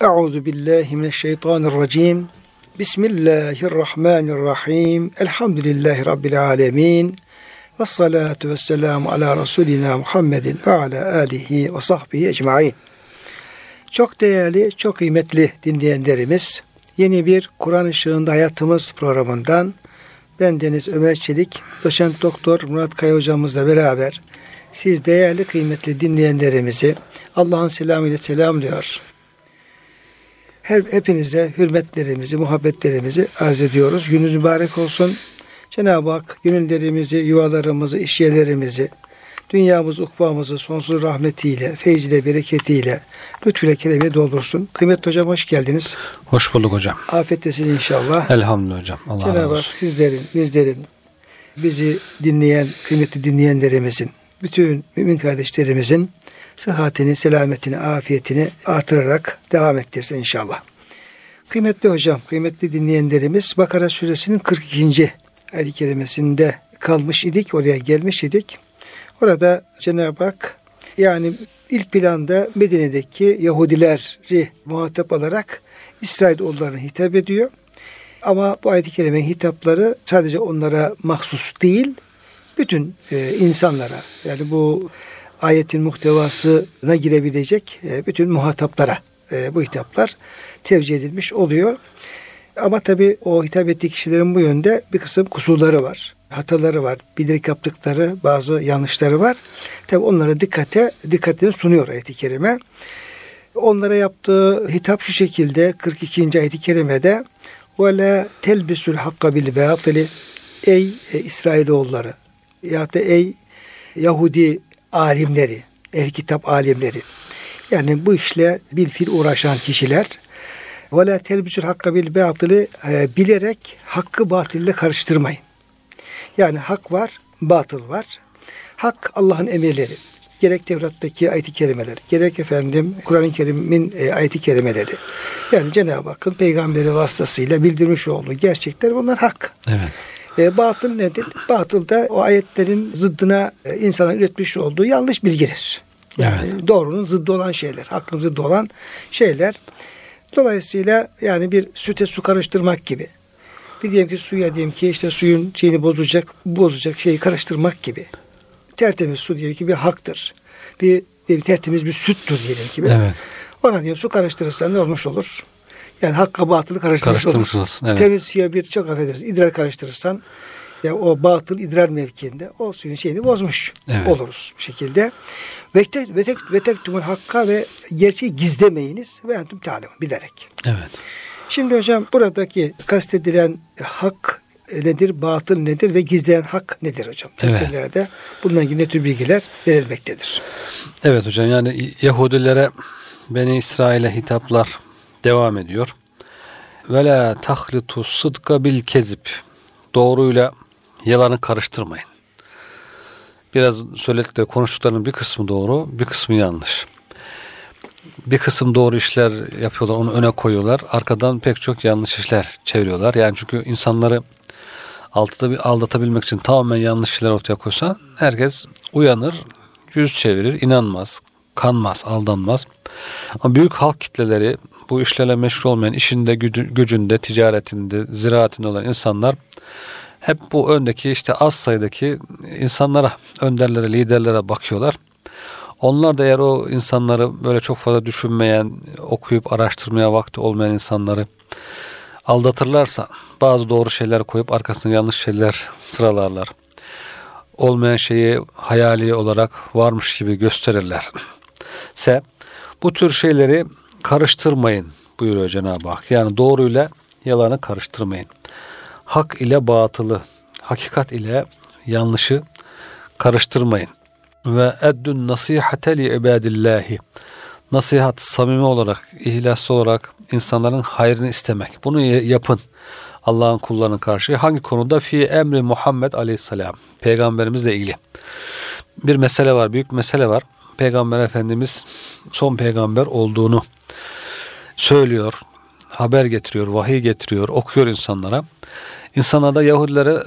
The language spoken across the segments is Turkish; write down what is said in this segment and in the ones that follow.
Euzu billahi mineşşeytanirracim. Bismillahirrahmanirrahim. Elhamdülillahi rabbil alamin. Ve salatu ve selamu ala Resulina Muhammedin ve ala alihi ve sahbihi ecmain. Çok değerli, çok kıymetli dinleyenlerimiz, yeni bir Kur'an ışığında hayatımız programından ben Deniz Ömer Çelik, doçent doktor Murat Kaya hocamızla beraber siz değerli kıymetli dinleyenlerimizi Allah'ın selamıyla selamlıyor. Her, hepinize hürmetlerimizi, muhabbetlerimizi arz ediyoruz. Gününüz mübarek olsun. Cenab-ı Hak gönüllerimizi, yuvalarımızı, işyerlerimizi, dünyamızı, ukbamızı sonsuz rahmetiyle, feyziyle, bereketiyle, lütfüyle, keremiyle doldursun. Kıymetli hocam hoş geldiniz. Hoş bulduk hocam. Afiyet inşallah. Elhamdülillah hocam. Allah Cenab-ı Hak sizlerin, bizlerin, bizi dinleyen, kıymetli dinleyenlerimizin, bütün mümin kardeşlerimizin sıhhatini, selametini, afiyetini artırarak devam ettirsin inşallah. Kıymetli hocam, kıymetli dinleyenlerimiz Bakara suresinin 42. ayet-i kerimesinde kalmış idik, oraya gelmiş idik. Orada Cenab-ı Hak yani ilk planda Medine'deki Yahudileri muhatap alarak İsrail oğullarına hitap ediyor. Ama bu ayet-i kerimenin hitapları sadece onlara mahsus değil, bütün e, insanlara yani bu ayetin muhtevasına girebilecek e, bütün muhataplara e, bu hitaplar tevcih edilmiş oluyor. Ama tabi o hitap ettiği kişilerin bu yönde bir kısım kusurları var. Hataları var. Bilerek yaptıkları bazı yanlışları var. Tabi onlara dikkate dikkatini sunuyor ayet-i kerime. Onlara yaptığı hitap şu şekilde 42. ayet-i kerimede ve la telbisul hakka bil batili ey e, İsrailoğulları ya da ey Yahudi alimleri, el kitap alimleri. Yani bu işle bir fil uğraşan kişiler ve la telbisül hakka bil batılı e, bilerek hakkı batille karıştırmayın. Yani hak var, batıl var. Hak Allah'ın emirleri. Gerek Tevrat'taki ayet-i kerimeler, gerek efendim Kur'an-ı Kerim'in e, ayet-i kerimeleri. Yani Cenab-ı Hakk'ın peygamberi vasıtasıyla bildirmiş olduğu gerçekler bunlar hak. Evet. E, batıl nedir? Batıl da o ayetlerin zıddına e, insanlar üretmiş olduğu yanlış bilgidir. Yani evet. doğrunun zıddı olan şeyler, hakkın zıddı olan şeyler. Dolayısıyla yani bir süte su karıştırmak gibi. Bir diyelim ki suya diyelim ki işte suyun şeyini bozacak, bozacak şeyi karıştırmak gibi. Tertemiz su diyelim ki bir haktır. Bir, bir tertemiz bir süttür diyelim ki. Evet. Ona diyelim su karıştırırsan ne olmuş olur? Yani hakka batılı karıştırmış, karıştırmış olursun. Evet. Temiz suya bir çok affedersin idrar karıştırırsan ya o batıl idrar mevkiinde o suyun şeyini bozmuş evet. oluruz bu şekilde. Ve tek ve tek ve tek tümün hakka ve gerçeği gizlemeyiniz ve entum talim bilerek. Evet. Şimdi hocam buradaki kastedilen hak nedir, batıl nedir ve gizleyen hak nedir hocam? Tefsirlerde evet. bununla ilgili ne tür bilgiler verilmektedir. Evet hocam yani Yahudilere Beni İsrail'e hitaplar devam ediyor. Ve la tahlitu sıdka bil kezip. Doğruyla yalanı karıştırmayın. Biraz söyledikleri konuştuklarının bir kısmı doğru, bir kısmı yanlış. Bir kısım doğru işler yapıyorlar, onu öne koyuyorlar. Arkadan pek çok yanlış işler çeviriyorlar. Yani çünkü insanları altıda aldatabilmek için tamamen yanlış şeyler ortaya koysan herkes uyanır, yüz çevirir, inanmaz, kanmaz, aldanmaz. Ama büyük halk kitleleri bu işlerle meşgul olmayan işinde, gücünde, ticaretinde, ziraatinde olan insanlar hep bu öndeki işte az sayıdaki insanlara, önderlere, liderlere bakıyorlar. Onlar da eğer o insanları böyle çok fazla düşünmeyen, okuyup araştırmaya vakti olmayan insanları aldatırlarsa bazı doğru şeyler koyup arkasına yanlış şeyler sıralarlar. Olmayan şeyi hayali olarak varmış gibi gösterirler. Se bu tür şeyleri karıştırmayın buyuruyor Cenab-ı Hak. Yani doğruyla yalanı karıştırmayın. Hak ile batılı, hakikat ile yanlışı karıştırmayın. Ve eddün nasihate li ibadillahi. Nasihat samimi olarak, ihlaslı olarak insanların hayrını istemek. Bunu yapın. Allah'ın kullarına karşı. Hangi konuda? Fi emri Muhammed aleyhisselam. Peygamberimizle ilgili. Bir mesele var, büyük mesele var. Peygamber Efendimiz son peygamber olduğunu söylüyor, haber getiriyor, vahiy getiriyor, okuyor insanlara. İnsanlar da Yahudilere,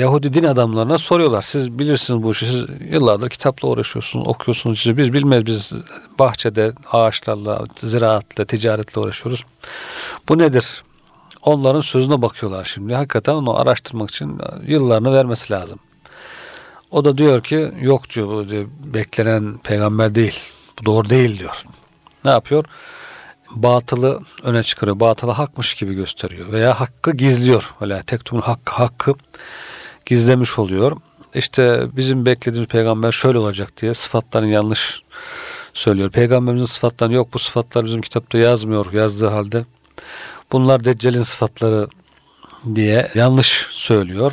Yahudi din adamlarına soruyorlar. Siz bilirsiniz bu işi. Siz yıllardır kitapla uğraşıyorsunuz, okuyorsunuz. Siz, biz bilmez biz bahçede ağaçlarla, ziraatla, ticaretle uğraşıyoruz. Bu nedir? Onların sözüne bakıyorlar şimdi. Hakikaten onu araştırmak için yıllarını vermesi lazım. O da diyor ki yok diyor bu diyor, beklenen peygamber değil. Bu doğru değil diyor. Ne yapıyor? Batılı öne çıkarıyor. Batılı hakmış gibi gösteriyor. Veya hakkı gizliyor. Öyle tektumun hakkı hakkı gizlemiş oluyor. İşte bizim beklediğimiz peygamber şöyle olacak diye sıfatlarını yanlış söylüyor. Peygamberimizin sıfatları yok. Bu sıfatlar bizim kitapta yazmıyor yazdığı halde. Bunlar Deccal'in sıfatları diye yanlış söylüyor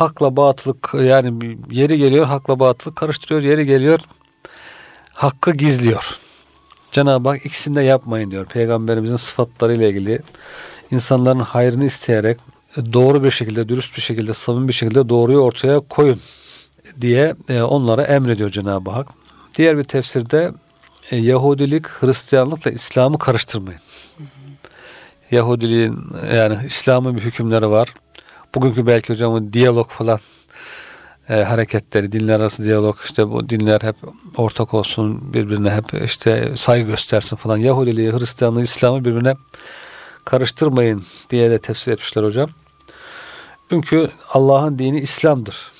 hakla batılık yani yeri geliyor hakla batılık karıştırıyor yeri geliyor hakkı gizliyor. Cenab-ı Hak ikisini de yapmayın diyor. Peygamberimizin sıfatlarıyla ilgili insanların hayrını isteyerek doğru bir şekilde, dürüst bir şekilde, samimi bir şekilde doğruyu ortaya koyun diye e, onlara emrediyor Cenab-ı Hak. Diğer bir tefsirde e, Yahudilik, Hristiyanlıkla İslam'ı karıştırmayın. Yahudiliğin yani İslam'ın bir hükümleri var. Bugünkü belki hocamın diyalog falan e, hareketleri, dinler arası diyalog işte bu dinler hep ortak olsun birbirine hep işte saygı göstersin falan. Yahudiliği, Hristiyanlığı, İslam'ı birbirine karıştırmayın diye de tefsir etmişler hocam. Çünkü Allah'ın dini İslam'dır.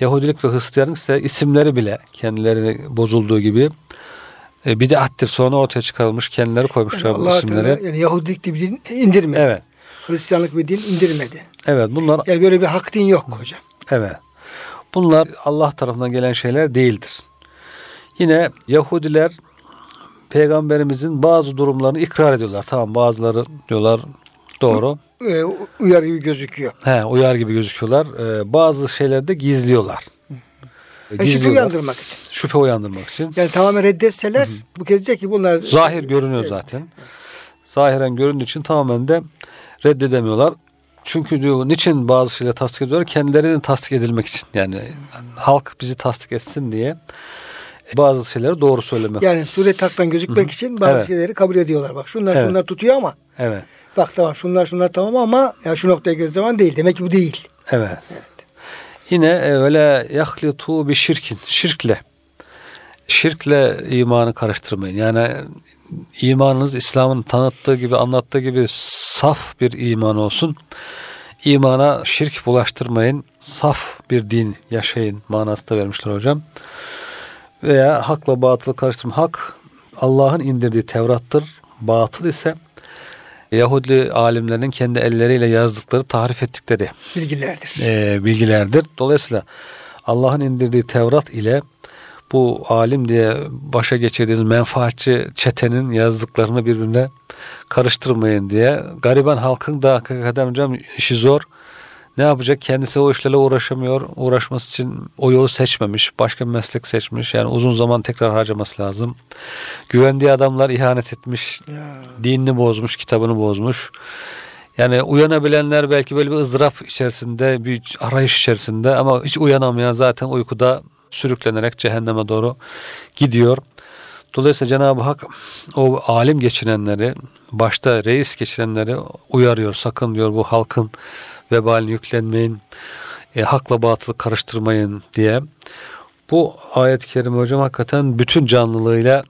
Yahudilik ve Hristiyanlık ise isimleri bile kendileri bozulduğu gibi e, bid'attir. Sonra ortaya çıkarılmış kendileri koymuşlar yani bu isimleri. Yani Yahudilik diye bir din indirmedi. Evet. Hristiyanlık bir din indirmedi. Evet bunlar yani böyle bir hak din yok hocam. Evet. Bunlar Allah tarafından gelen şeyler değildir. Yine Yahudiler peygamberimizin bazı durumlarını ikrar ediyorlar. Tamam bazıları diyorlar doğru. E, uyar gibi gözüküyor. He, uyar gibi gözüküyorlar. Ee, bazı şeyleri de gizliyorlar. E, şüphe uyandırmak için. Şüphe uyandırmak için. Yani tamamen reddetseler Hı-hı. bu kez diyecek ki bunlar... Zahir görünüyor evet. zaten. Zahiren göründüğü için tamamen de reddedemiyorlar. Çünkü diyor niçin bazı şeyleri tasdik ediyorlar? Kendilerini tasdik edilmek için. Yani halk bizi tasdik etsin diye bazı şeyleri doğru söylemek. Yani sure taktan gözükmek Hı-hı. için bazı evet. şeyleri kabul ediyorlar. Bak şunlar evet. şunlar tutuyor ama. Evet. Bak tamam şunlar şunlar tamam ama ya şu noktaya göz zaman değil. Demek ki bu değil. Evet. evet. Yine öyle yahlitu bir şirkin. Şirkle. Şirkle imanı karıştırmayın. Yani imanınız İslam'ın tanıttığı gibi anlattığı gibi saf bir iman olsun. İmana şirk bulaştırmayın. Saf bir din yaşayın manası da vermişler hocam. Veya hakla batılı karıştırma. Hak Allah'ın indirdiği Tevrat'tır. Batıl ise Yahudi alimlerinin kendi elleriyle yazdıkları, tarif ettikleri bilgilerdir. E, bilgilerdir. Dolayısıyla Allah'ın indirdiği Tevrat ile bu alim diye başa geçirdiğiniz menfaatçi çetenin yazdıklarını birbirine karıştırmayın diye. Gariban halkın da hakikaten hocam işi zor. Ne yapacak? Kendisi o işlerle uğraşamıyor. Uğraşması için o yolu seçmemiş. Başka bir meslek seçmiş. Yani uzun zaman tekrar harcaması lazım. Güvendiği adamlar ihanet etmiş. Ya. Dinini bozmuş, kitabını bozmuş. Yani uyanabilenler belki böyle bir ızdırap içerisinde, bir arayış içerisinde ama hiç uyanamayan zaten uykuda sürüklenerek cehenneme doğru gidiyor. Dolayısıyla Cenab-ı Hak o alim geçinenleri, başta reis geçinenleri uyarıyor. Sakın diyor bu halkın vebalini yüklenmeyin, e, hakla batılı karıştırmayın diye. Bu ayet-i kerime hocam hakikaten bütün canlılığıyla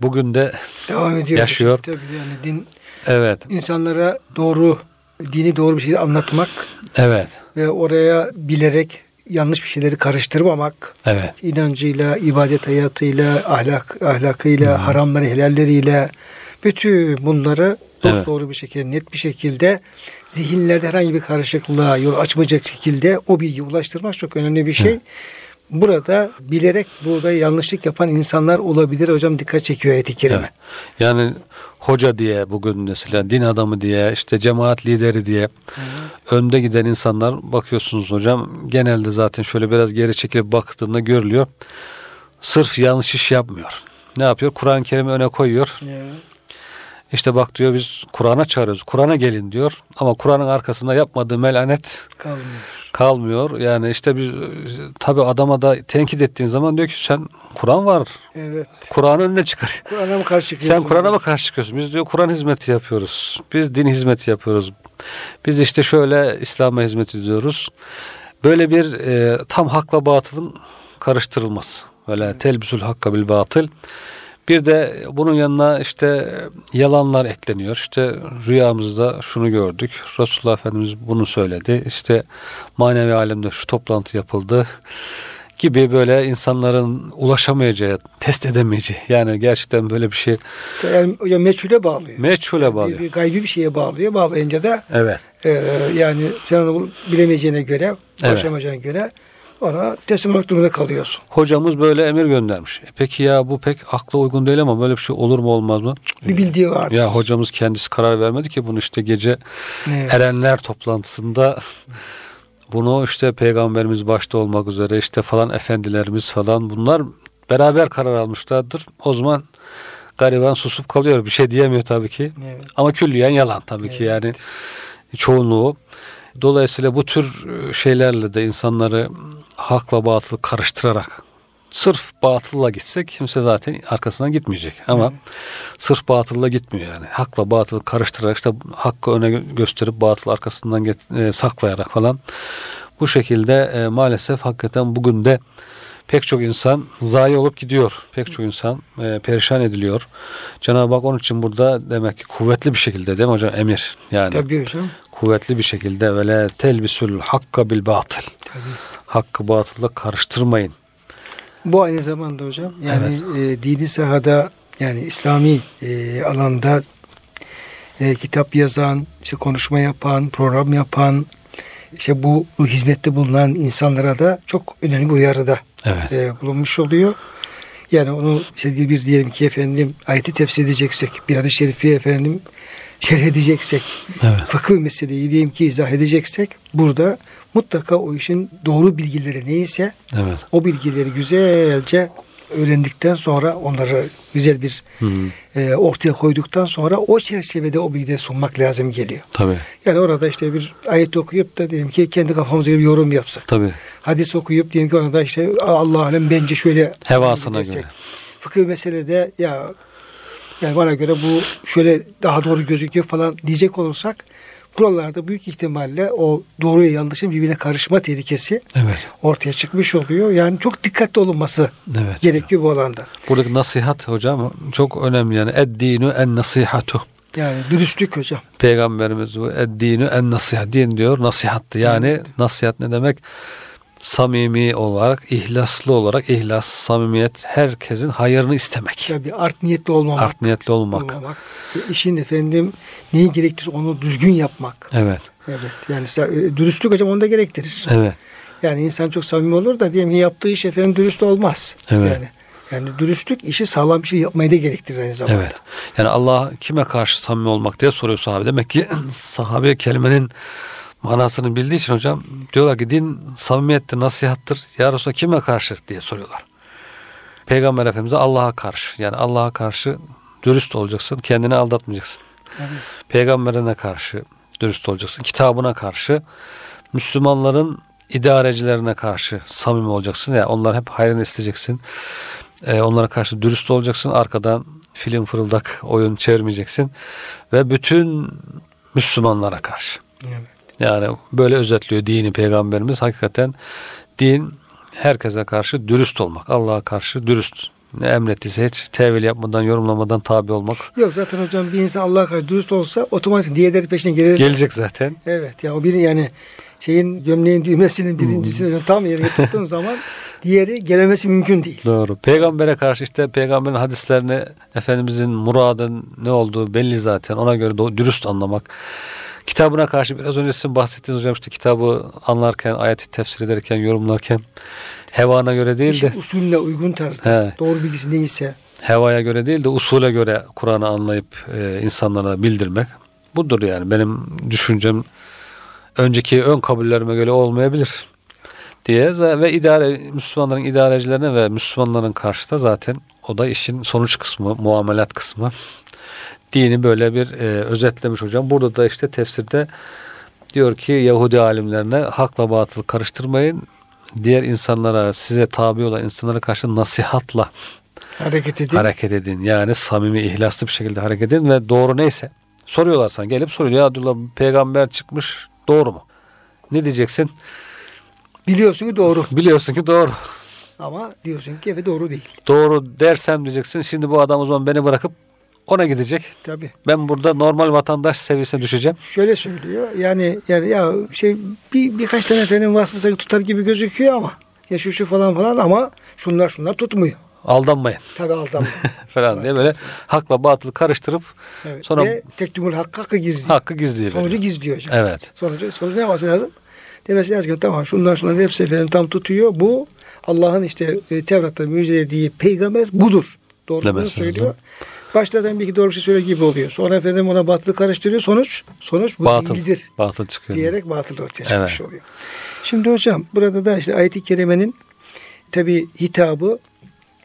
bugün de devam ediyor. Yaşıyor. Tabii yani din evet. insanlara doğru dini doğru bir şekilde anlatmak. Evet. Ve oraya bilerek yanlış bir şeyleri karıştırmamak. Evet. inancıyla, ibadet hayatıyla, ahlak ahlakıyla, hmm. haramları, helalleriyle bütün bunları dost evet. doğru bir şekilde, net bir şekilde zihinlerde herhangi bir karışıklığa yol açmayacak şekilde o bilgi ulaştırmak çok önemli bir şey. Evet. Burada bilerek burada yanlışlık yapan insanlar olabilir hocam dikkat çekiyor ayet-i kerime. Evet. Yani hoca diye bugün mesela din adamı diye işte cemaat lideri diye Hı. önde giden insanlar bakıyorsunuz hocam genelde zaten şöyle biraz geri çekilip baktığında görülüyor. Sırf yanlış iş yapmıyor. Ne yapıyor? Kur'an-ı Kerim'i öne koyuyor. Evet. İşte bak diyor biz Kur'an'a çağırıyoruz. Kur'an'a gelin diyor. Ama Kur'an'ın arkasında yapmadığı melanet kalmıyor. kalmıyor. Yani işte biz tabi adama da tenkit ettiğin zaman diyor ki sen Kur'an var. Evet. Kur'an'ın önüne çıkar. Kur'an'a mı karşı çıkıyorsun? Sen Kur'an'a mı karşı çıkıyorsun? Biz diyor Kur'an hizmeti yapıyoruz. Biz din hizmeti yapıyoruz. Biz işte şöyle İslam'a hizmet ediyoruz. Böyle bir e, tam hakla batılın karıştırılması. Böyle telbisül hakka bil batıl. Bir de bunun yanına işte yalanlar ekleniyor. İşte rüyamızda şunu gördük. Resulullah Efendimiz bunu söyledi. İşte manevi alemde şu toplantı yapıldı gibi böyle insanların ulaşamayacağı, test edemeyeceği. Yani gerçekten böyle bir şey Yani hocam meçhule bağlıyor. meçhule bağlıyor. Bir, bir gaybi bir şeye bağlıyor. Bağlayınca da Evet. e, yani sen onu bilemeyeceğine göre, Evet. ulaşamayacağına göre ona teslim olmak durumunda kalıyorsun. Hocamız böyle emir göndermiş. E peki ya bu pek akla uygun değil ama böyle bir şey olur mu olmaz mı? Bir bildiği vardır. Ya hocamız kendisi karar vermedi ki bunu işte gece Evet. erenler toplantısında bunu işte peygamberimiz başta olmak üzere işte falan efendilerimiz falan bunlar beraber karar almışlardır. O zaman gariban susup kalıyor. Bir şey diyemiyor tabii ki. Evet. Ama külliyen yalan tabii ki yani çoğunluğu. Dolayısıyla bu tür e, şeylerle de insanları hakla batılı karıştırarak sırf batılla gitsek kimse zaten arkasından gitmeyecek. Ama sırf batılla gitmiyor yani. Hakla batılı karıştırarak işte hakkı öne gö- gösterip batıl arkasından get- e, saklayarak falan bu şekilde e, maalesef hakikaten bugün de pek çok insan zayi olup gidiyor. Pek çok insan e, perişan ediliyor. Cenab-ı Hak onun için burada demek ki kuvvetli bir şekilde değil mi hocam emir yani Tabii hocam. Kuvvetli bir şekilde ve le telbisül hakka bil batıl. Tabii. Hakkı batılla karıştırmayın. Bu aynı zamanda hocam yani e, dini sahada yani İslami e, alanda e, kitap yazan, işte konuşma yapan, program yapan, işte bu, bu hizmette bulunan insanlara da çok önemli bir uyarıda Evet. e, bulunmuş oluyor. Yani onu işte bir diyelim ki efendim ayeti tefsir edeceksek, bir hadis-i şerifi efendim şerh edeceksek, Evet. fıkıh meseleyi diyelim ki izah edeceksek burada mutlaka o işin doğru bilgileri neyse Evet. o bilgileri güzelce öğrendikten sonra onları güzel bir Hı hı. e, ortaya koyduktan sonra o çerçevede o bilgileri sunmak lazım geliyor. Tabii. Yani orada işte bir ayet okuyup da diyelim ki kendi kafamıza bir yorum yapsak. Tabii. Hadis okuyup diyelim ki orada işte Allah alem bence şöyle Hevasına göre. Fıkıh meselede ya yani bana göre bu şöyle daha doğru gözüküyor falan diyecek olursak buralarda büyük ihtimalle o doğruya yanlışın birbirine karışma tehlikesi Evet. ortaya çıkmış oluyor. Yani çok dikkatli olunması Evet. gerekiyor bu alanda. Buradaki nasihat hocam çok önemli yani. Eddinu en nasihatu. Yani dürüstlük hocam. Peygamberimiz bu eddinu en nasihat. Din diyor nasihattı. Yani nasihat ne demek? Samimi olarak, ihlaslı olarak, ihlas, samimiyet, herkesin hayırını istemek. Ya bir art niyetli olmamak. Art niyetli olmak. olmamak. İşin efendim neyi gerektirirse onu düzgün yapmak. Evet. Evet. Yani e, dürüstlük hocam onu da gerektirir. Evet. Yani insan çok samimi olur da diyelim ki yaptığı iş efendim dürüst olmaz. Evet. Yani yani dürüstlük işi sağlam bir şey yapmayı da gerektirir aynı zamanda. Evet. Yani Allah kime karşı samimi olmak diye soruyor sahabe. Demek ki sahabe kelimenin manasını bildiği için hocam diyorlar ki din samimiyettir, nasihattır. Ya Resulallah kime karşı diye soruyorlar. Peygamber Efendimiz'e Allah'a karşı. Yani Allah'a karşı dürüst olacaksın. Kendini aldatmayacaksın. Evet. Peygamberine karşı dürüst olacaksın. Kitabına karşı Müslümanların idarecilerine karşı samimi olacaksın. Yani onlar hep hayrını isteyeceksin. Ee, onlara karşı dürüst olacaksın. Arkadan film fırıldak oyun çevirmeyeceksin. Ve bütün Müslümanlara karşı. Evet. Yani böyle özetliyor dini peygamberimiz. Hakikaten din herkese karşı dürüst olmak. Allah'a karşı dürüst. Ne emrettiyse hiç tevil yapmadan, yorumlamadan tabi olmak. Yok zaten hocam bir insan Allah'a karşı dürüst olsa otomatik diğerleri peşine gelir. Gelecek zaten. Evet. Ya o bir yani şeyin gömleğin düğmesinin birincisini hocam tam yerine tuttuğun zaman diğeri gelemesi mümkün değil. Doğru. Peygambere karşı işte peygamberin hadislerini Efendimizin muradın ne olduğu belli zaten. Ona göre dürüst anlamak. Kitabına karşı biraz önce sizin bahsettiğiniz hocam işte kitabı anlarken, ayeti tefsir ederken, yorumlarken hevana göre değil de İşin usulüne uygun tarzda He. doğru bilgisi neyse hevaya göre değil de usule göre Kur'an'ı anlayıp e, insanlara bildirmek. Budur yani benim düşüncem önceki ön kabullerime göre olmayabilir diye ve idare Müslümanların idarecilerine ve Müslümanların karşıda zaten o da işin sonuç kısmı, muamelat kısmı. Dini böyle bir e, özetlemiş hocam. Burada da işte tefsirde diyor ki Yahudi alimlerine hakla batıl karıştırmayın. Diğer insanlara, size tabi olan insanlara karşı nasihatla hareket edin. hareket edin. Yani samimi, ihlaslı bir şekilde hareket edin ve doğru neyse Soruyorlar sana gelip soruyor. Ya Abdullah peygamber çıkmış doğru mu? Ne diyeceksin? Biliyorsun ki doğru. Biliyorsun ki doğru. Ama diyorsun ki evet doğru değil. Doğru dersem diyeceksin. Şimdi bu adam o zaman beni bırakıp ona gidecek. Tabii. Ben burada normal vatandaş seviyesine düşeceğim. Şöyle söylüyor. Yani yani ya şey bir birkaç tane efendim vasfı sanki tutar gibi gözüküyor ama ya şu şu falan falan ama şunlar şunlar tutmuyor. Aldanmayın Tabii aldanma. falan diye böyle hakla batılı karıştırıp Evet. Sonra- Ve tektumul hakkı hakkı gizli. hakkı gizliyor. Sonucu gizliyor hocam. Evet. Sonucu, sonucu ne yapması lazım? Demesi lazım ki tamam şunlar şunlar hepsi efendim tam tutuyor. Bu Allah'ın işte e, Tevrat'ta müjdelediği peygamber budur. Doğru söylüyor. lazım. Başlardan bir iki doğru bir şey söylüyor gibi oluyor. Sonra efendim ona batılı karıştırıyor. Sonuç sonuç bu Batıl. değildir. Batıl çıkıyor. Diyerek batıl ortaya çıkmış Evet. oluyor. Şimdi hocam burada da işte ayet-i kerimenin tabi hitabı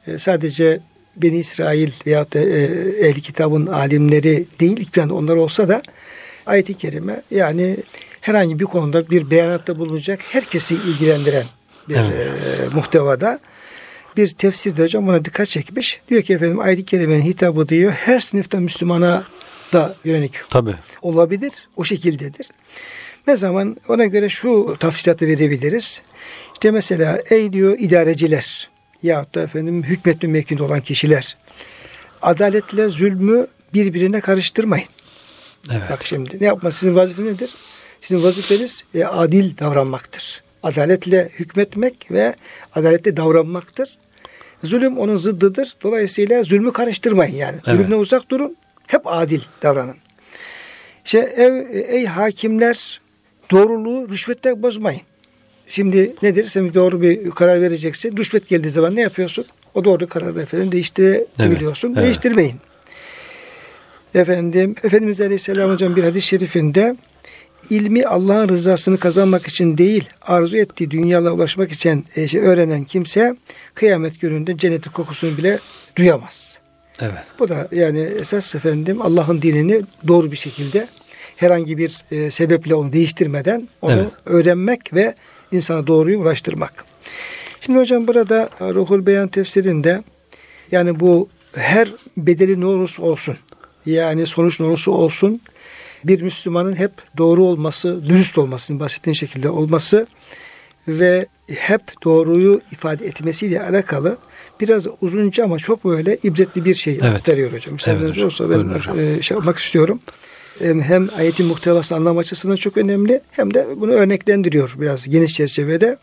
e, sadece Beni İsrail veyahut da e, ehli kitabın alimleri değil ilk planda onlar olsa da ayet-i kerime yani herhangi bir konuda bir beyanatta bulunacak herkesi ilgilendiren bir Evet. e, muhtevada bir tefsirde hocam buna dikkat çekmiş. Diyor ki efendim ayet-i kerimenin hitabı diyor her sınıfta Müslümana da yönelik Tabii. olabilir. O şekildedir. Ne zaman ona göre şu tafsilatı verebiliriz. İşte mesela ey diyor idareciler yahut da efendim hükmetme mevkinde olan kişiler adaletle zulmü birbirine karıştırmayın. Evet. Bak şimdi ne yapma sizin vazifeniz nedir? Sizin vazifeniz e, adil davranmaktır. Adaletle hükmetmek ve adaletle davranmaktır. Zulüm onun zıddıdır. Dolayısıyla zulmü karıştırmayın yani. Evet. Zulümden uzak durun. Hep adil davranın. İşte ev, ey hakimler doğruluğu rüşvette bozmayın. Şimdi nedir? Sen doğru bir karar vereceksin. Rüşvet geldiği zaman ne yapıyorsun? O doğru kararı efendim değiştirebiliyorsun. Evet, evet. Değiştirmeyin. Efendim, Efendimiz Aleyhisselam hocam bir hadis-i şerifinde ilmi Allah'ın rızasını kazanmak için değil, arzu ettiği dünyaya ulaşmak için e, şey, öğrenen kimse kıyamet gününde cennetin kokusunu bile duyamaz. Evet. Bu da yani esas efendim Allah'ın dinini doğru bir şekilde herhangi bir e, sebeple onu değiştirmeden onu Evet. öğrenmek ve insana doğruyu ulaştırmak. Şimdi hocam burada Ruhul Beyan tefsirinde yani bu her bedeli ne olursa olsun yani sonuç ne olursa olsun bir Müslümanın hep doğru olması, dürüst olmasının bahsettiğin şekilde olması ve hep doğruyu ifade etmesiyle alakalı biraz uzunca ama çok böyle ibretli bir şey Evet. aktarıyor hocam. Müsaadeniz Evet olursa ben hocam. e, şey yapmak istiyorum. Hem, ayetin muhtevası anlam açısından çok önemli hem de bunu örneklendiriyor biraz geniş çerçevede.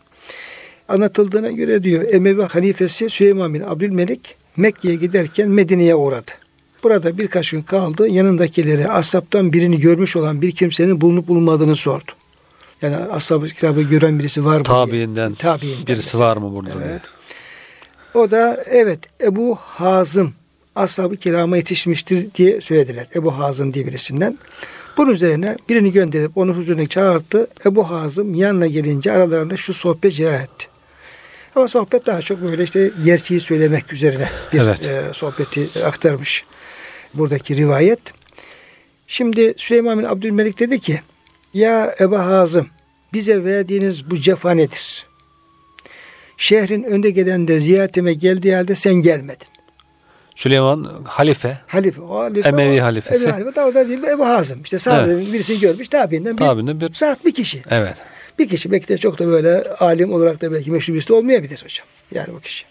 Anlatıldığına göre diyor Emevi halifesi Süleyman bin Abdülmelik Mekke'ye giderken Medine'ye uğradı. Burada birkaç gün kaldı. Yanındakilere ashabtan birini görmüş olan bir kimsenin bulunup bulunmadığını sordu. Yani ashab-ı kiramı gören birisi var mı diye. Tabiinden Tabiinden birisi mesela. var mı burada diye. Evet. O da evet Ebu Hazım ashab-ı kirama yetişmiştir diye söylediler. Ebu Hazım diye birisinden. Bunun üzerine birini gönderip onu huzuruna çağırdı. Ebu Hazım yanına gelince aralarında şu sohbet cerrah etti. Ama sohbet daha çok böyle işte gerçeği söylemek üzerine bir Evet. e, sohbeti aktarmış buradaki rivayet. Şimdi Süleyman bin Abdülmelik dedi ki ya Ebu Hazım bize verdiğiniz bu cefa nedir? Şehrin önde gelen de ziyaretime geldiği halde sen gelmedin. Süleyman halife. Halife, o halife Emevi o- halifesi. Emevi halife. Daha da değil Ebu Hazım. İşte sahabenin birisini görmüş. Tabiinden bir, Tabiinden bir- saat bir kişi. Evet. Bir kişi belki de çok da böyle alim olarak da belki meşhur birisi de olmayabilir hocam. Yani bu kişi.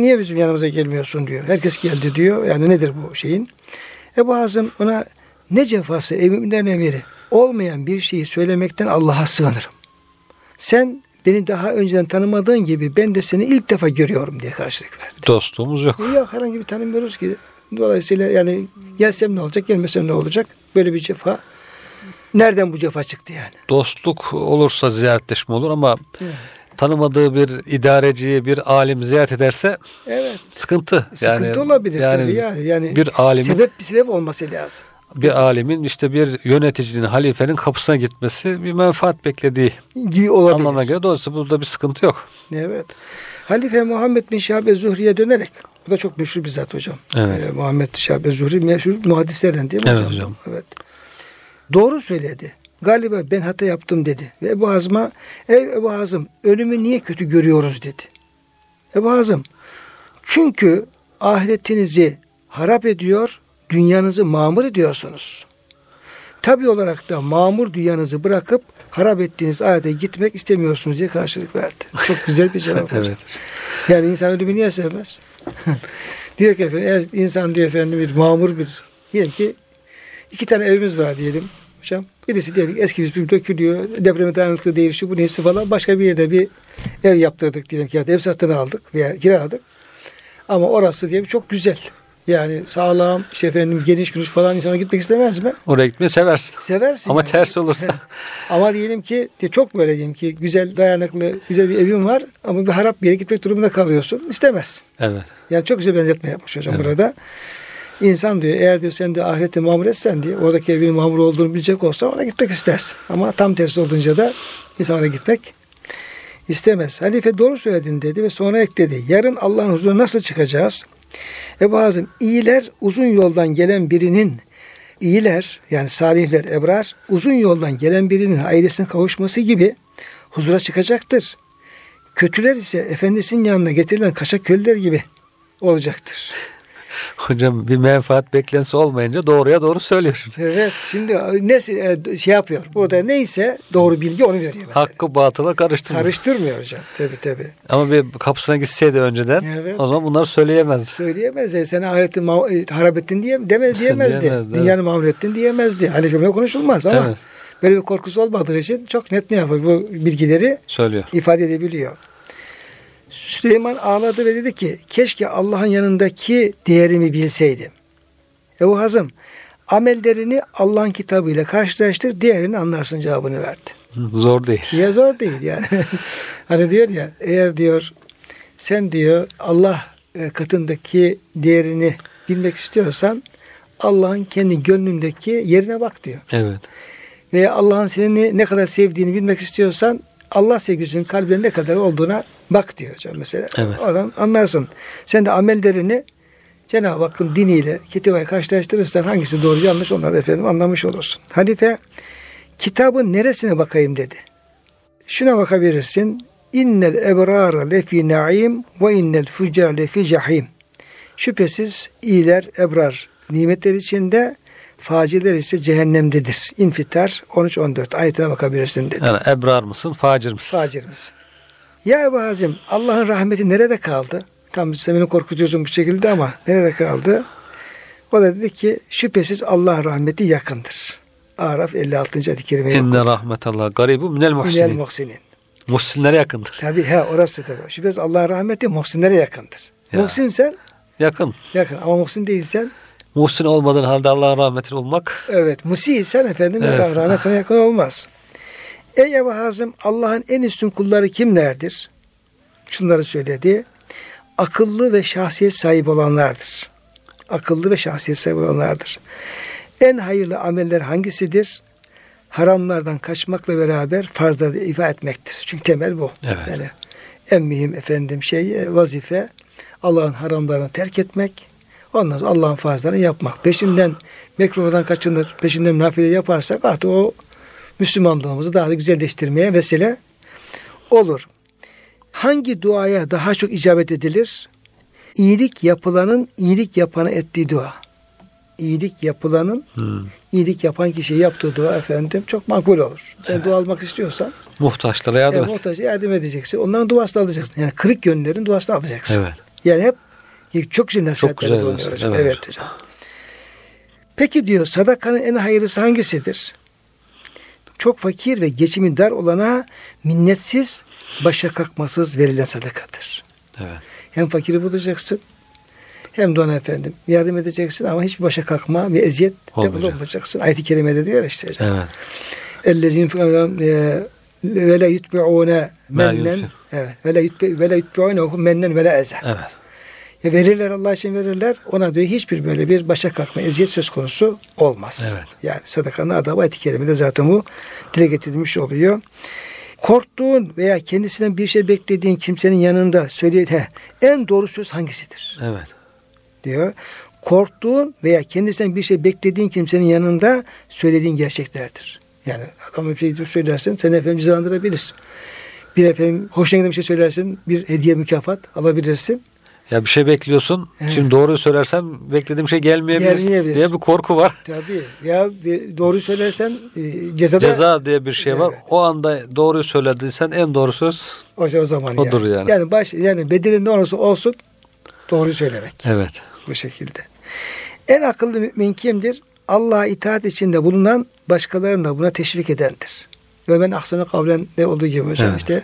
Niye bizim yanımıza gelmiyorsun diyor. Herkes geldi diyor. Yani nedir bu şeyin? Ebu Hazım ona ne cefası evinden emiri olmayan bir şeyi söylemekten Allah'a sığınırım. Sen beni daha önceden tanımadığın gibi ben de seni ilk defa görüyorum diye karşılık verdi. Dostluğumuz yok. Yok herhangi bir tanımıyoruz ki. Dolayısıyla yani gelsem ne olacak gelmesem ne olacak? Böyle bir cefa. Nereden bu cefa çıktı yani? Dostluk olursa ziyaretleşme olur ama Evet. Tanımadığı bir idareciyi, bir alim ziyaret ederse Evet. sıkıntı. Sıkıntı olabilir tabii yani. yani bir alimin sebep bir sebep olması lazım. bir alimin işte bir yöneticinin, halifenin kapısına gitmesi bir menfaat beklediği Gibi olabilir. anlamına göre dolayısıyla burada bir sıkıntı yok. Evet. Halife Muhammed bin Şabe Zuhri'ye dönerek bu da çok meşhur bir zat hocam. Evet. Ee, Muhammed Şabe Zuhri meşhur muhaddislerden değil mi Evet hocam? hocam. Evet. Doğru söyledi. Galiba ben hata yaptım dedi. Ve Ebu Hazım'a ey Ebu Hazım ölümü niye kötü görüyoruz dedi. Ebu Hazım çünkü ahiretinizi harap ediyor, dünyanızı mamur ediyorsunuz. Tabi olarak da mamur dünyanızı bırakıp harap ettiğiniz ayete gitmek istemiyorsunuz diye karşılık verdi. Çok güzel bir cevap. Evet. Yani insan ölümü niye sevmez? diyor ki efendim, eğer insan diyor efendim bir mamur bir diyelim ki iki tane evimiz var diyelim hocam. Birisi diyelim ki eski bir dökülüyor, depreme dayanıklı değil, şu bu neyse falan. Başka bir yerde bir ev yaptırdık diyelim ki ya da ev satın aldık veya kiraladık. Ama orası diyelim çok güzel. Yani sağlam, işte efendim geniş geniş falan insana gitmek istemez mi? Oraya gitmeyi seversin. Seversin. Ama yani. tersi olursa Ama diyelim ki çok böyle diyelim ki güzel dayanıklı güzel bir evin var ama bir harap bir yere gitmek durumunda kalıyorsun. İstemezsin. evet. Yani çok güzel benzetme yapmış hocam Evet. burada. İnsan diyor eğer diyor sen de ahirette mamur etsen diye oradaki evin mamur olduğunu bilecek olsa ona gitmek istersin. Ama tam tersi olunca da insan oraya gitmek istemez. Halife doğru söyledin dedi ve sonra ekledi. Yarın Allah'ın huzuruna nasıl çıkacağız? Ebu Hazım iyiler uzun yoldan gelen birinin iyiler yani salihler ebrar uzun yoldan gelen birinin ailesine kavuşması gibi huzura çıkacaktır. Kötüler ise efendisinin yanına getirilen kaşak köleler gibi olacaktır. Hocam bir menfaat beklentisi olmayınca doğruya doğru söylüyor. Evet şimdi ne şey yapıyor burada neyse doğru bilgi onu veriyor mesela. Hakkı batıla karıştırmıyor. Karıştırmıyor hocam tabi tabi. Ama bir kapısına gitseydi önceden Evet. o zaman bunları. Söyleyemez. ya, Sen ahireti harap ettin diye, demez, diyemezdi. Diyemezdi, Dünyanı mamur ettin diyemezdi. Cümle konuşulmaz ama Evet. böyle bir korkusu olmadığı için çok net ne yapıyor? Bu bilgileri Söylüyor. ifade edebiliyor. Süleyman ağladı ve dedi ki keşke Allah'ın yanındaki değerimi bilseydim. Ebu Hazım amellerini Allah'ın kitabıyla karşılaştır değerini anlarsın cevabını verdi. Zor değil. Ya zor değil yani. hani diyor ya eğer diyor sen diyor Allah e, katındaki değerini bilmek istiyorsan Allah'ın kendi gönlündeki yerine bak diyor. Evet. Ve Allah'ın seni ne kadar sevdiğini bilmek istiyorsan Allah sevgisinin kalbinde ne kadar olduğuna bak diyor hocam mesela. Evet. Oradan anlarsın. Sen de amellerini Cenab-ı Hakk'ın diniyle, kitabıyla karşılaştırırsan hangisi doğru yanlış onları efendim anlamış olursun. Halife kitabın neresine bakayım dedi. Şuna bakabilirsin. İnnel ebrara lefi naim ve innel fucar lefi cahim. Şüphesiz iyiler ebrar nimetler içinde faciler ise cehennemdedir. İnfitar 13-14 ayetine bakabilirsin dedi. Yani ebrar mısın, facir misin? Facir misin? Ya Ebu Hazim Allah'ın rahmeti nerede kaldı? Tam sen beni korkutuyorsun bu şekilde ama nerede kaldı? O da dedi ki şüphesiz Allah'ın rahmeti yakındır. Araf 56. ayet-i kerimeyi İnne rahmetallah garibu minel Minel muhsinin. muhsinin. Muhsinlere yakındır. Tabi ha orası tabi. Şüphesiz Allah'ın rahmeti muhsinlere yakındır. Ya. Muhsin sen Yakın. yakın ama muhsin değilsen Muhsin olmadığın halde Allah'ın rahmetini bulmak evet musi sen efendim Evet. Allah'ın rahmet sana yakın olmaz. Ey Ebu Hazım Allah'ın en üstün kulları kimlerdir? Şunları söyledi. Akıllı ve şahsiyet sahibi olanlardır. Akıllı ve şahsiyet sahibi olanlardır. En hayırlı ameller hangisidir? Haramlardan kaçmakla beraber farzları ifa etmektir. Çünkü temel bu. Evet. Yani en mühim efendim şey e, vazife Allah'ın haramlarını terk etmek. Ondan sonra Allah'ın farzlarını yapmak. Peşinden mekruhdan kaçınır, peşinden nafile yaparsak artık o Müslümanlığımızı daha da güzelleştirmeye vesile olur. Hangi duaya daha çok icabet edilir? İyilik yapılanın iyilik yapana ettiği dua. İyilik yapılanın hmm, iyilik yapan kişiye yaptığı dua efendim çok makbul olur. Sen dua almak istiyorsan muhtaçlara yardım e, et. muhtaça yardım edeceksin. Onların duasını alacaksın. Yani kırık yönlerin duasını alacaksın. Evet. Yani hep çok güzel nasihatler güzel bulunuyor hocam. evet. Evet hocam. Peki diyor sadakanın en hayırlısı hangisidir? Çok fakir ve geçimi dar olana minnetsiz, başa kalkmasız verilen sadakadır. Evet. Hem fakiri bulacaksın hem de ona efendim yardım edeceksin ama hiçbir başa kalkma ve eziyet de bulunmayacaksın. Ayet-i kerimede diyor işte hocam. Evet. E, ve la yutbi'une mennen ve la yutbi ve la yutbi'unehu mennen ve la eze. Evet. Ya verirler Allah için verirler. Ona diyor hiçbir böyle bir başa kalkma, eziyet söz konusu olmaz. Evet. Yani sadakanın adabı ayet-i kerimede zaten bu dile getirilmiş oluyor. Korktuğun veya kendisinden bir şey beklediğin kimsenin yanında söylediğin en doğru söz hangisidir? Evet. diyor. Korktuğun veya kendisinden bir şey beklediğin kimsenin yanında söylediğin gerçeklerdir. Yani adama bir şey söylersin seni efendim cezalandırabilir. Bir efendim hoşuna giden bir şey söylersin bir hediye mükafat alabilirsin. Ya bir şey bekliyorsun. Evet. Şimdi doğruyu söylersem beklediğim şey gelmeyebilir, Gelmeyebilir. diye bir korku var. Tabii. Ya bir- doğru söylersen e, cezada Ceza diye bir şey var. Evet. O anda doğruyu söylediysen en doğru söz o, o zaman Odur yani. yani. Yani baş yani bedelin ne olursa olsun doğru söylemek. evet. bu şekilde. En akıllı mümin kimdir? Allah'a itaat içinde bulunan başkalarını da buna teşvik edendir. Ve ben ahsana kavlen ne olduğu gibi hocam Evet. işte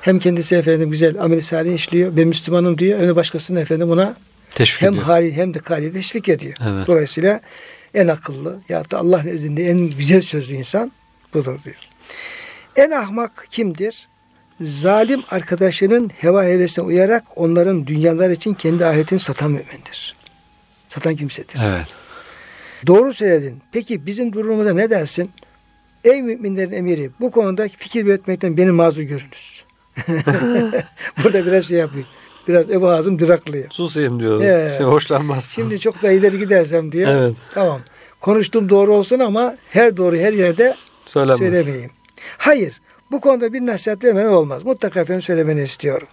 hem kendisi efendim güzel amel-i salih işliyor. Ben Müslümanım diyor. De başkasını efendim buna Teşvik hem ediyor. hali hem de kali teşvik ediyor. Evet. Dolayısıyla en akıllı ya da Allah nezdinde en güzel sözlü insan budur diyor. En ahmak kimdir? Zalim arkadaşının heva hevesine uyarak onların dünyalar için kendi ahiretini satan mümindir. Satan kimsedir. Evet. Doğru söyledin. Peki bizim durumumuza ne dersin? Ey müminlerin emiri bu konuda fikir belirtmekten beni mazur görünüz. Burada biraz şey yapıyor. Biraz Ebu Hazım duraklıyor. Susayım diyor. Evet. Şimdi hoşlanmaz. Şimdi çok da ileri gidersem diyor. Evet. Tamam. Konuştuğum doğru olsun ama her doğru her yerde Söylenmez. söylemeyeyim. Hayır. Bu konuda bir nasihat vermem olmaz. Mutlaka efendim söylemeni istiyorum.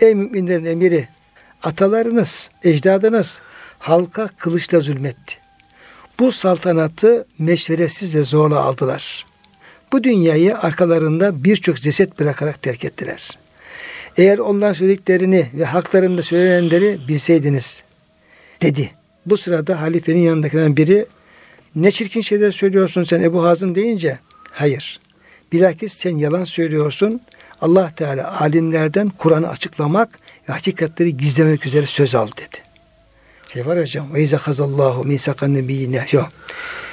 Ey müminlerin emiri atalarınız, ecdadınız halka kılıçla zulmetti. Bu saltanatı meşveretsiz ve zorla aldılar. Bu dünyayı arkalarında birçok ceset bırakarak terk ettiler. Eğer onların söylediklerini ve haklarında söylenenleri bilseydiniz dedi. Bu sırada halifenin yanındakilerden biri ne çirkin şeyler söylüyorsun sen Ebu Hazım deyince hayır. Bilakis sen yalan söylüyorsun. Allah Teala alimlerden Kur'an'ı açıklamak ve hakikatleri gizlemek üzere söz al dedi. Şey var hocam. Ve izâ hazallahu mîsakan nebiyyine. Yok.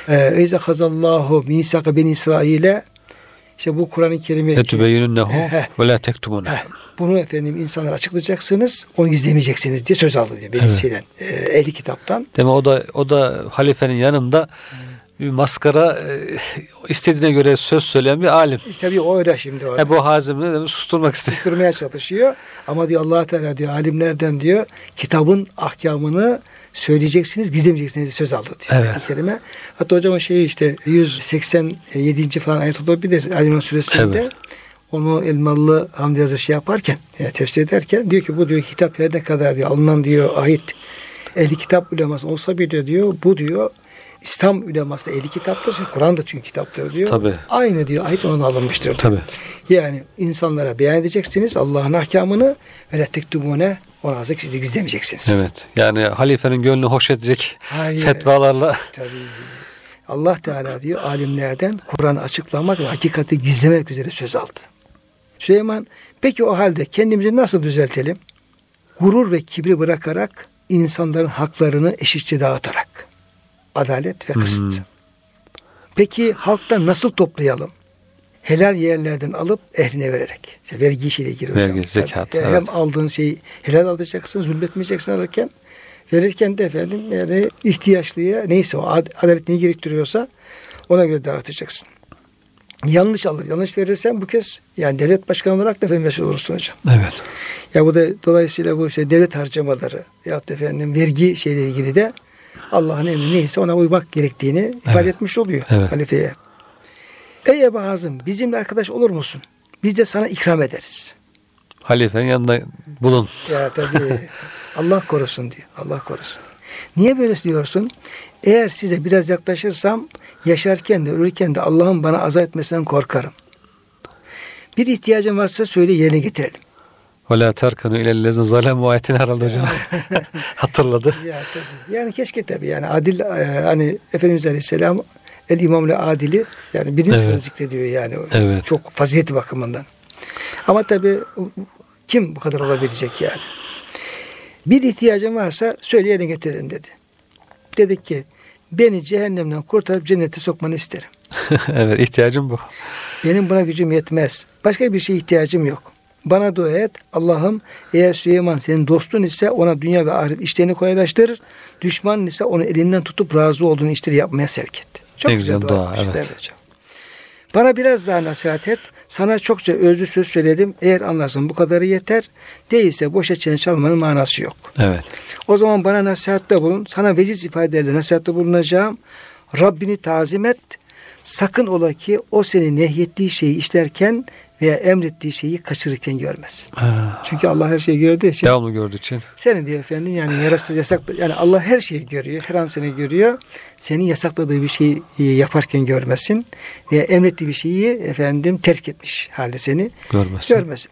Ee, Ve izâ hazallahu mîsaka ben İsrail'e işte bu Kur'an-ı Kerim'i Etübeyyününnehu Heh. ve la tektumune. Heh, bunu efendim insanlara açıklayacaksınız, onu gizlemeyeceksiniz diye söz aldı diyor. Benim Evet. e, ehli kitaptan. Demek o da o da halifenin yanında bir maskara e, istediğine göre söz söyleyen bir alim. İşte tabii o öyle şimdi orada. Ebu Hazim'i susturmak istiyor. Susturmaya çalışıyor. Ama diyor allah Teala diyor alimlerden diyor kitabın ahkamını söyleyeceksiniz, gizlemeyeceksiniz söz aldı diyor. Evet. kerime. Hatta hocamın şeyi işte 187. falan ayet olabilir Ali İmran suresinde. Evet. Onu Elmalı Hamdi Yazır şey yaparken, yani tefsir ederken diyor ki bu diyor kitap her ne kadar diyor alınan diyor ahit ehli kitap uleması olsa bile diyor bu diyor İslam uleması da ehli kitaptır. Kur'an da çünkü kitaptır diyor. Tabii. Aynı diyor ahit ona alınmıştır diyor. Tabii. Yani insanlara beyan edeceksiniz Allah'ın ahkamını ve la tektubune ona azık sizi gizlemeyeceksiniz. Evet. Yani halifenin gönlünü hoş edecek Hayır. fetvalarla Tabii. Allah Teala diyor alimlerden Kur'an açıklamak ve hakikati gizlemek üzere söz aldı. Süleyman peki o halde kendimizi nasıl düzeltelim? Gurur ve kibri bırakarak insanların haklarını eşitçe dağıtarak. Adalet ve kısıt. Hmm. Peki halktan nasıl toplayalım? Helal yerlerden alıp ehline vererek. İşte vergi işiyle ilgili. hocam. Vergi, zekat, Tabii. evet. Hem aldığın şeyi helal alacaksın, zulmetmeyeceksin alırken. Verirken de efendim yani ihtiyaçlıya neyse o ad- adalet neyi gerektiriyorsa ona göre dağıtacaksın. Yanlış alır. Yanlış verirsen bu kez yani devlet başkanı olarak da efendim mesul olursun hocam. evet. Ya bu da dolayısıyla bu işte devlet harcamaları ya da efendim vergi şeyle ilgili de Allah'ın emri neyse ona uymak gerektiğini ifade etmiş oluyor Evet. halifeye. Ey Ebu Hazım bizimle arkadaş olur musun? Biz de sana ikram ederiz. Halifenin yanında bulun. Ya tabii Allah korusun diyor. Allah korusun. Niye böyle diyorsun? Eğer size biraz yaklaşırsam yaşarken de ölürken de Allah'ın bana azap etmesinden korkarım. Bir ihtiyacın varsa söyle yerine getirelim. Ve la terkanu ilellezine zalemu ayetini herhalde hocam hatırladı. Ya tabii. Yani keşke tabii yani adil e, hani Efendimiz Aleyhisselam el imamle adili yani birinci Evet. sırada zikrediyor yani. Evet. Çok fazileti bakımından. Ama tabii kim bu kadar olabilecek yani? Bir ihtiyacın varsa söyle yerine getirelim dedi. Dedik ki beni cehennemden kurtarıp cennete sokmanı isterim. evet ihtiyacım bu. Benim buna gücüm yetmez. Başka bir şeye ihtiyacım yok. Bana dua et. Allah'ım eğer Süleyman senin dostun ise ona dünya ve ahiret işlerini kolaylaştırır. Düşman ise onu elinden tutup razı olduğun işleri yapmaya sevk et. Çok Ne güzel, güzel dua. dua, evet. hocam. Bana biraz daha nasihat et. Sana çokça özlü söz söyledim. Eğer anlarsan bu kadarı yeter. Değilse boşa çene çalmanın manası yok. Evet. O zaman bana nasihatte bulun. Sana veciz ifadelerle nasihatte bulunacağım. Rabbini tazim et. Sakın ola ki o seni nehyettiği şeyi işlerken veya emrettiği şeyi kaçırırken görmezsin. Ha. Çünkü Allah her şeyi gördüğü için Devamlı gördüğü için. senin diyor efendim yani yarasa yasak yani Allah her şeyi görüyor. Her an seni görüyor. Senin yasakladığı bir şeyi yaparken görmesin veya emrettiği bir şeyi efendim terk etmiş halde seni Görmesin. görmesin.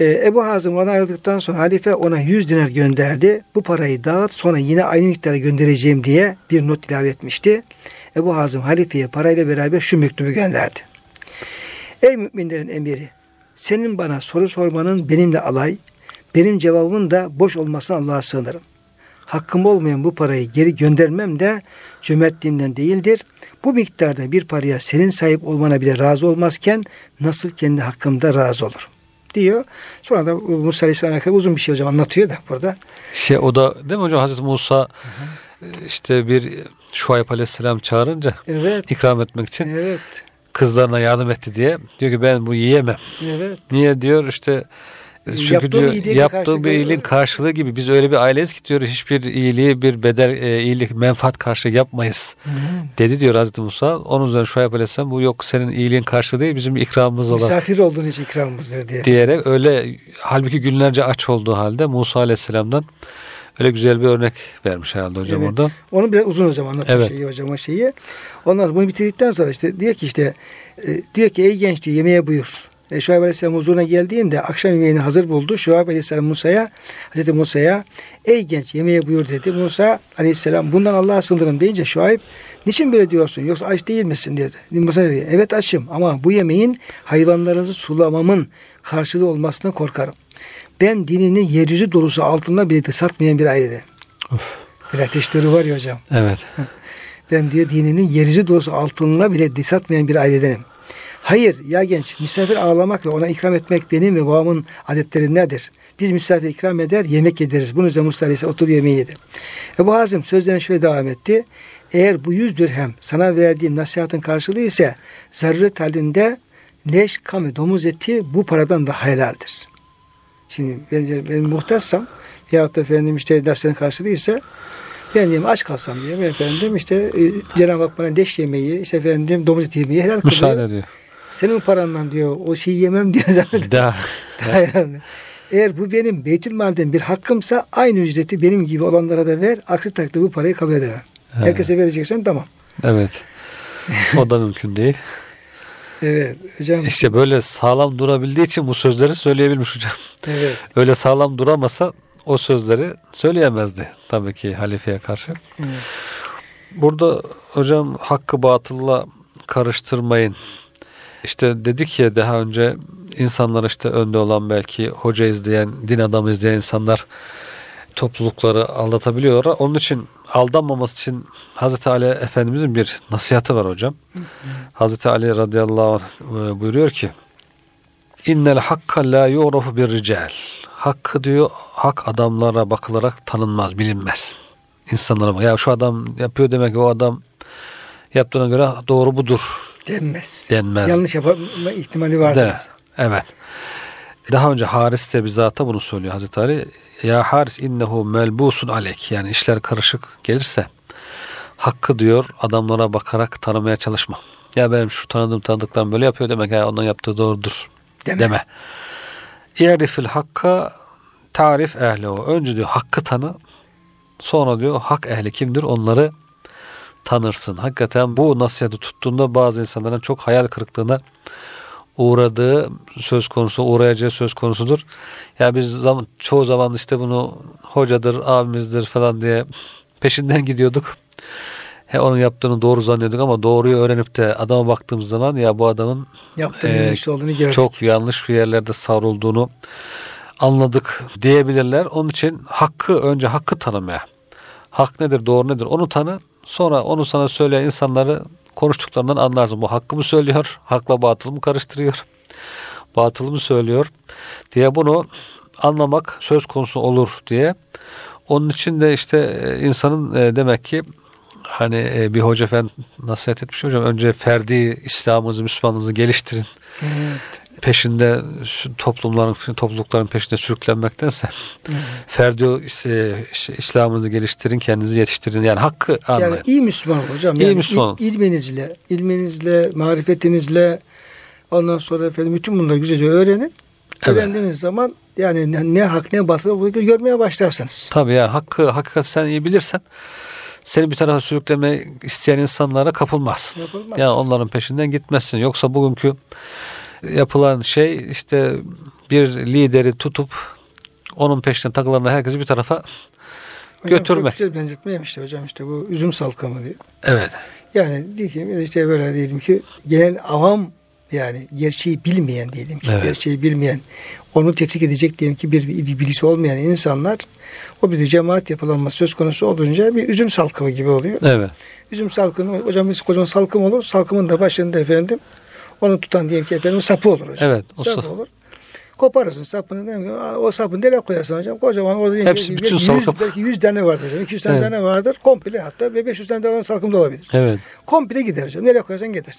Ee, Ebu Hazım oradan ayrıldıktan sonra halife ona 100 dinar gönderdi. Bu parayı dağıt sonra yine aynı miktarı göndereceğim diye bir not ilave etmişti. Ebu Hazım halifeye parayla beraber şu mektubu gönderdi. Ey müminlerin emiri senin bana soru sormanın benimle alay, benim cevabımın da boş olmasına Allah'a sığınırım. Hakkım olmayan bu parayı geri göndermem de cömertliğimden değildir. Bu miktarda bir paraya senin sahip olmana bile razı olmazken nasıl kendi hakkımda razı olurum diyor. Sonra da Musa Aleyhisselam'a alakalı uzun bir şey hocam anlatıyor da burada. Şey o da değil mi hocam Hazreti Musa e, işte bir Şuayb Aleyhisselam çağırınca Evet. ikram etmek için Evet. Kızlarına yardım etti diye diyor ki ben bu yiyemem. Evet. Niye diyor işte çünkü Yaptığım diyor yaptığım karşılık bir iyiliğin karşılığı gibi biz öyle bir aileyiz ki diyor hiçbir iyiliği bir bedel e, iyilik menfaat karşılığı yapmayız dedi diyor Hazreti Musa. Onun üzerine Şuayb Aleyhisselam bu yok senin iyiliğin karşılığı değil bizim ikramımız olan Misafir olduğun için ikramımızdır diye. diyerek öyle halbuki günlerce aç olduğu halde Musa Aleyhisselam'dan öyle güzel bir örnek vermiş herhalde hocam Evet. orada. Onu biraz uzun hocam anlatmış Evet. şeyi hocam o şeyi. Ondan bunu bitirdikten sonra işte diyor ki işte e, diyor ki ey genç diyor yemeğe buyur. E, Şuayb Aleyhisselam huzuruna geldiğinde akşam yemeğini hazır buldu. Şuayb Aleyhisselam Musa'ya Hazreti Musa'ya ey genç yemeğe buyur dedi. Musa Aleyhisselam bundan Allah'a sığınırım deyince Şuayb niçin böyle diyorsun yoksa aç değil misin dedi. Musa dedi evet açım ama bu yemeğin hayvanlarınızı sulamamın karşılığı olmasına korkarım. Ben dinini yeryüzü dolusu altında bile de satmayan bir aileden. Bir ateşleri var ya hocam. Evet. Ben diyor dininin yeryüzü dolusu altınına bile dis atmayan bir ailedenim. Hayır ya genç misafir ağlamak ve ona ikram etmek benim ve babamın adetlerindendir. Biz misafir ikram eder yemek yediriz. Bunun üzerine Musa Aleyhisselam otur yemeği yedi. Ebu Hazım sözlerine şöyle devam etti. Eğer bu yüz dirhem sana verdiğim nasihatın karşılığı ise zaruret halinde leş, kan ve domuz eti bu paradan daha helaldir. Şimdi ben, ben muhtaçsam veyahut da efendim işte nasihatın karşılığı ise ben diyeyim aç kalsam diyeyim efendim işte e, Cenab-ı Hak bana leş yemeği işte efendim domuz eti yemeği helal Müsaade kılıyor. ediyor. Senin paranla diyor o şeyi yemem diyor zaten. Daha. Daha yani. Eğer bu benim Beytülmal'den bir hakkımsa aynı ücreti benim gibi olanlara da ver. Aksi takdirde bu parayı kabul edemem. He. Herkese vereceksen tamam. Evet. O da mümkün değil. Evet hocam. İşte böyle sağlam durabildiği için bu sözleri söyleyebilmiş hocam. Evet. Öyle sağlam duramasa o sözleri söyleyemezdi tabii ki halifeye karşı. evet. Burada hocam hakkı batılla karıştırmayın. İşte dedik ya daha önce insanlar işte önde olan belki hoca izleyen, din adamı izleyen insanlar toplulukları aldatabiliyorlar. Onun için aldanmaması için Hazreti Ali Efendimizin bir nasihatı var hocam. Hazreti Ali radıyallahu anh e, buyuruyor ki İnnel hakka la yu'rafu bir rical. Hakkı diyor hak adamlara bakılarak tanınmaz, bilinmez. İnsanlara bak. Ya şu adam yapıyor demek ki o adam yaptığına göre doğru budur Denmez. denmez. Yanlış yapma ihtimali vardır. De, evet. Daha önce Haris de bizata bunu söylüyor Hazreti Ali. Ya Haris innehu melbusun alek. Yani işler karışık gelirse hakkı diyor adamlara bakarak tanımaya çalışma. Ya benim şu tanıdığım tanıdıklarım böyle yapıyor demek ya ondan yaptığı doğrudur Deme. deme. İ'rifil hakka tarif ehlehu. Önce diyor hakkı tanı. Sonra diyor hak ehli kimdir onları tanırsın. Hakikaten bu nasihati tuttuğunda bazı insanların çok hayal kırıklığına uğradığı söz konusu, uğrayacağı söz konusudur. Ya biz zaman, çoğu zaman işte bunu hocadır, abimizdir falan diye peşinden gidiyorduk. He, onun yaptığını doğru zannediyorduk ama doğruyu öğrenip de adama baktığımız zaman ya bu adamın Ee, yanlış olduğunu gördük. çok yanlış bir yerlerde savrulduğunu anladık diyebilirler. Onun için hakkı önce hakkı tanımaya. Hak nedir, doğru nedir onu tanı. Sonra onu sana söyleyen insanları konuştuklarından anlarsın. Bu hakkı mı söylüyor, hakla batılı mı karıştırıyor, batılı mı söylüyor diye bunu anlamak söz konusu olur diye. Onun için de işte e, insanın e, demek ki hani e, bir hoca efendi nasihat etmiş hocam önce ferdi İslam'ınızı, Müslümanlığınızı geliştirin Evet. Peşinde şu toplumların toplulukların peşinde sürüklenmektense ferdi e, işte İslam'ınızı geliştirin, kendinizi yetiştirin. Yani hakkı anlayın. Yani iyi Müslüman hocam. İyi yani Müslüman il- ilminizle, ilminizle, marifetinizle Ondan sonra efendim bütün bunları güzelce öğrenin. Evet. Öğrendiğiniz zaman yani ne- hak ne batıl bunu görmeye başlarsınız. Tabii yani hakkı hakikati sen iyi bilirsen seni bir tarafa sürüklemeyi isteyen insanlara kapılmaz. Yapılmaz. Yani onların peşinden gitmezsin. Yoksa bugünkü yapılan şey işte bir lideri tutup onun peşine takılan herkesi bir tarafa Hocam götürmek. Çok güzel benzetme yemişti hocam işte bu üzüm salkamı diye. Evet. Yani ki işte böyle diyelim ki genel avam yani gerçeği bilmeyen diyelim ki Evet. gerçeği bilmeyen onu tefrik edecek diyelim ki bir, bir bilgisi olmayan insanlar o bir cemaat yapılanması söz konusu olunca bir üzüm salkımı gibi oluyor. Evet. Üzüm salkımı hocam biz kocaman salkım olur. Salkımın da başında efendim onu tutan diyelim ki efendim sapı olur hocam. Evet, o sapı sa- olur. Koparırsın sapını O sapını nereye koyarsın hocam? Kocaman orada diyelim Hepsi, bütün belki salkım. 100, belki 100 tane vardır hocam. 200 tane Evet. tane vardır. Komple hatta ve 500 tane olan salkım da olabilir. Evet. Komple gider hocam. Nereye koyarsan gider.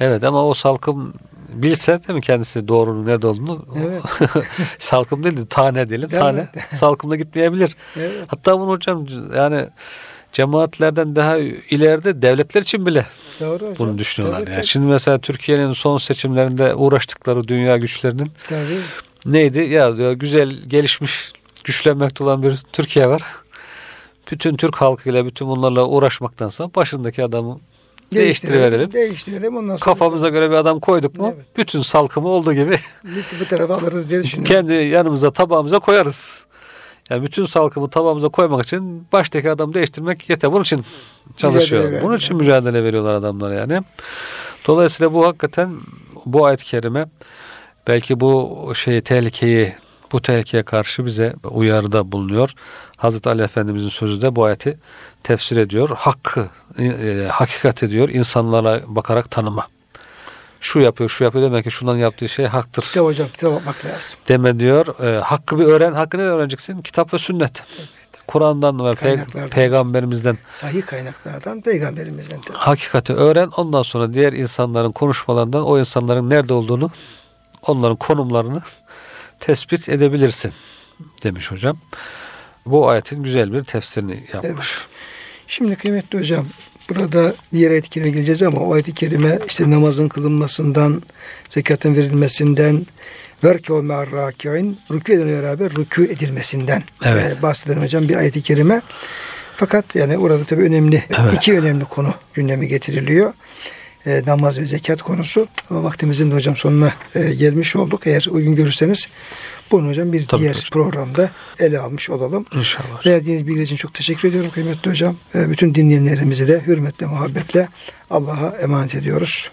Evet ama o salkım bilse değil mi kendisi doğrunun nerede olduğunu Evet. salkım değil de tane diyelim Değil tane mi? salkımda gitmeyebilir. Evet. Hatta bunu hocam yani cemaatlerden daha ileride devletler için bile Doğru hocam. bunu düşünüyorlar. Tabii, yani. tabii. Şimdi mesela Türkiye'nin son seçimlerinde uğraştıkları dünya güçlerinin Tabii. neydi? Ya diyor güzel gelişmiş güçlenmekte olan bir Türkiye var. Bütün Türk halkıyla bütün bunlarla uğraşmaktansa başındaki adamı değiştiriverelim. Değiştirelim. Ondan sonra Kafamıza göre bir adam koyduk mu Evet. bütün salkımı olduğu gibi bir tarafa alırız diye düşünüyorum. kendi yanımıza tabağımıza koyarız. Yani bütün salkımı tabağımıza koymak için baştaki adamı değiştirmek yeter. Bunun için çalışıyor. Mücadele Bunun için mücadele veriyorlar adamlar yani. Dolayısıyla bu hakikaten bu ayet-i kerime belki bu şeyi tehlikeyi bu tehlikeye karşı bize uyarıda bulunuyor. Hazreti Ali Efendimizin sözü de bu ayeti tefsir ediyor. Hakkı, e, hakikati diyor insanlara bakarak tanıma. Şu yapıyor, şu yapıyor demek ki şundan yaptığı şey haktır. Kitap hocam kitap bakmak lazım. Deme diyor. E, hakkı bir öğren. Hakkı ne öğreneceksin? Kitap ve sünnet. Kur'an'dan ve pe- peygamberimizden Sahih kaynaklardan peygamberimizden de. hakikati öğren. Ondan sonra diğer insanların konuşmalarından o insanların nerede olduğunu, onların konumlarını tespit edebilirsin demiş hocam. Bu ayetin güzel bir tefsirini yapmış. Şimdi kıymetli hocam burada diğer ayet-i kerime geleceğiz ama o ayet-i kerime işte namazın kılınmasından, zekatın verilmesinden, verkû me'arrâki'in rükû eden beraber rükû edilmesinden Evet. e, bahseden hocam bir ayet-i kerime. Fakat yani orada tabii önemli Evet. iki önemli konu gündeme getiriliyor. E, namaz ve zekat konusu. Ama vaktimizin de hocam sonuna e, gelmiş olduk. Eğer uygun görürseniz bunu hocam bir Tabii diğer hocam. programda ele almış olalım. İnşallah. Verdiğiniz bilgiler için çok teşekkür ediyorum kıymetli hocam. E, Bütün dinleyenlerimizi de hürmetle, muhabbetle Allah'a emanet ediyoruz.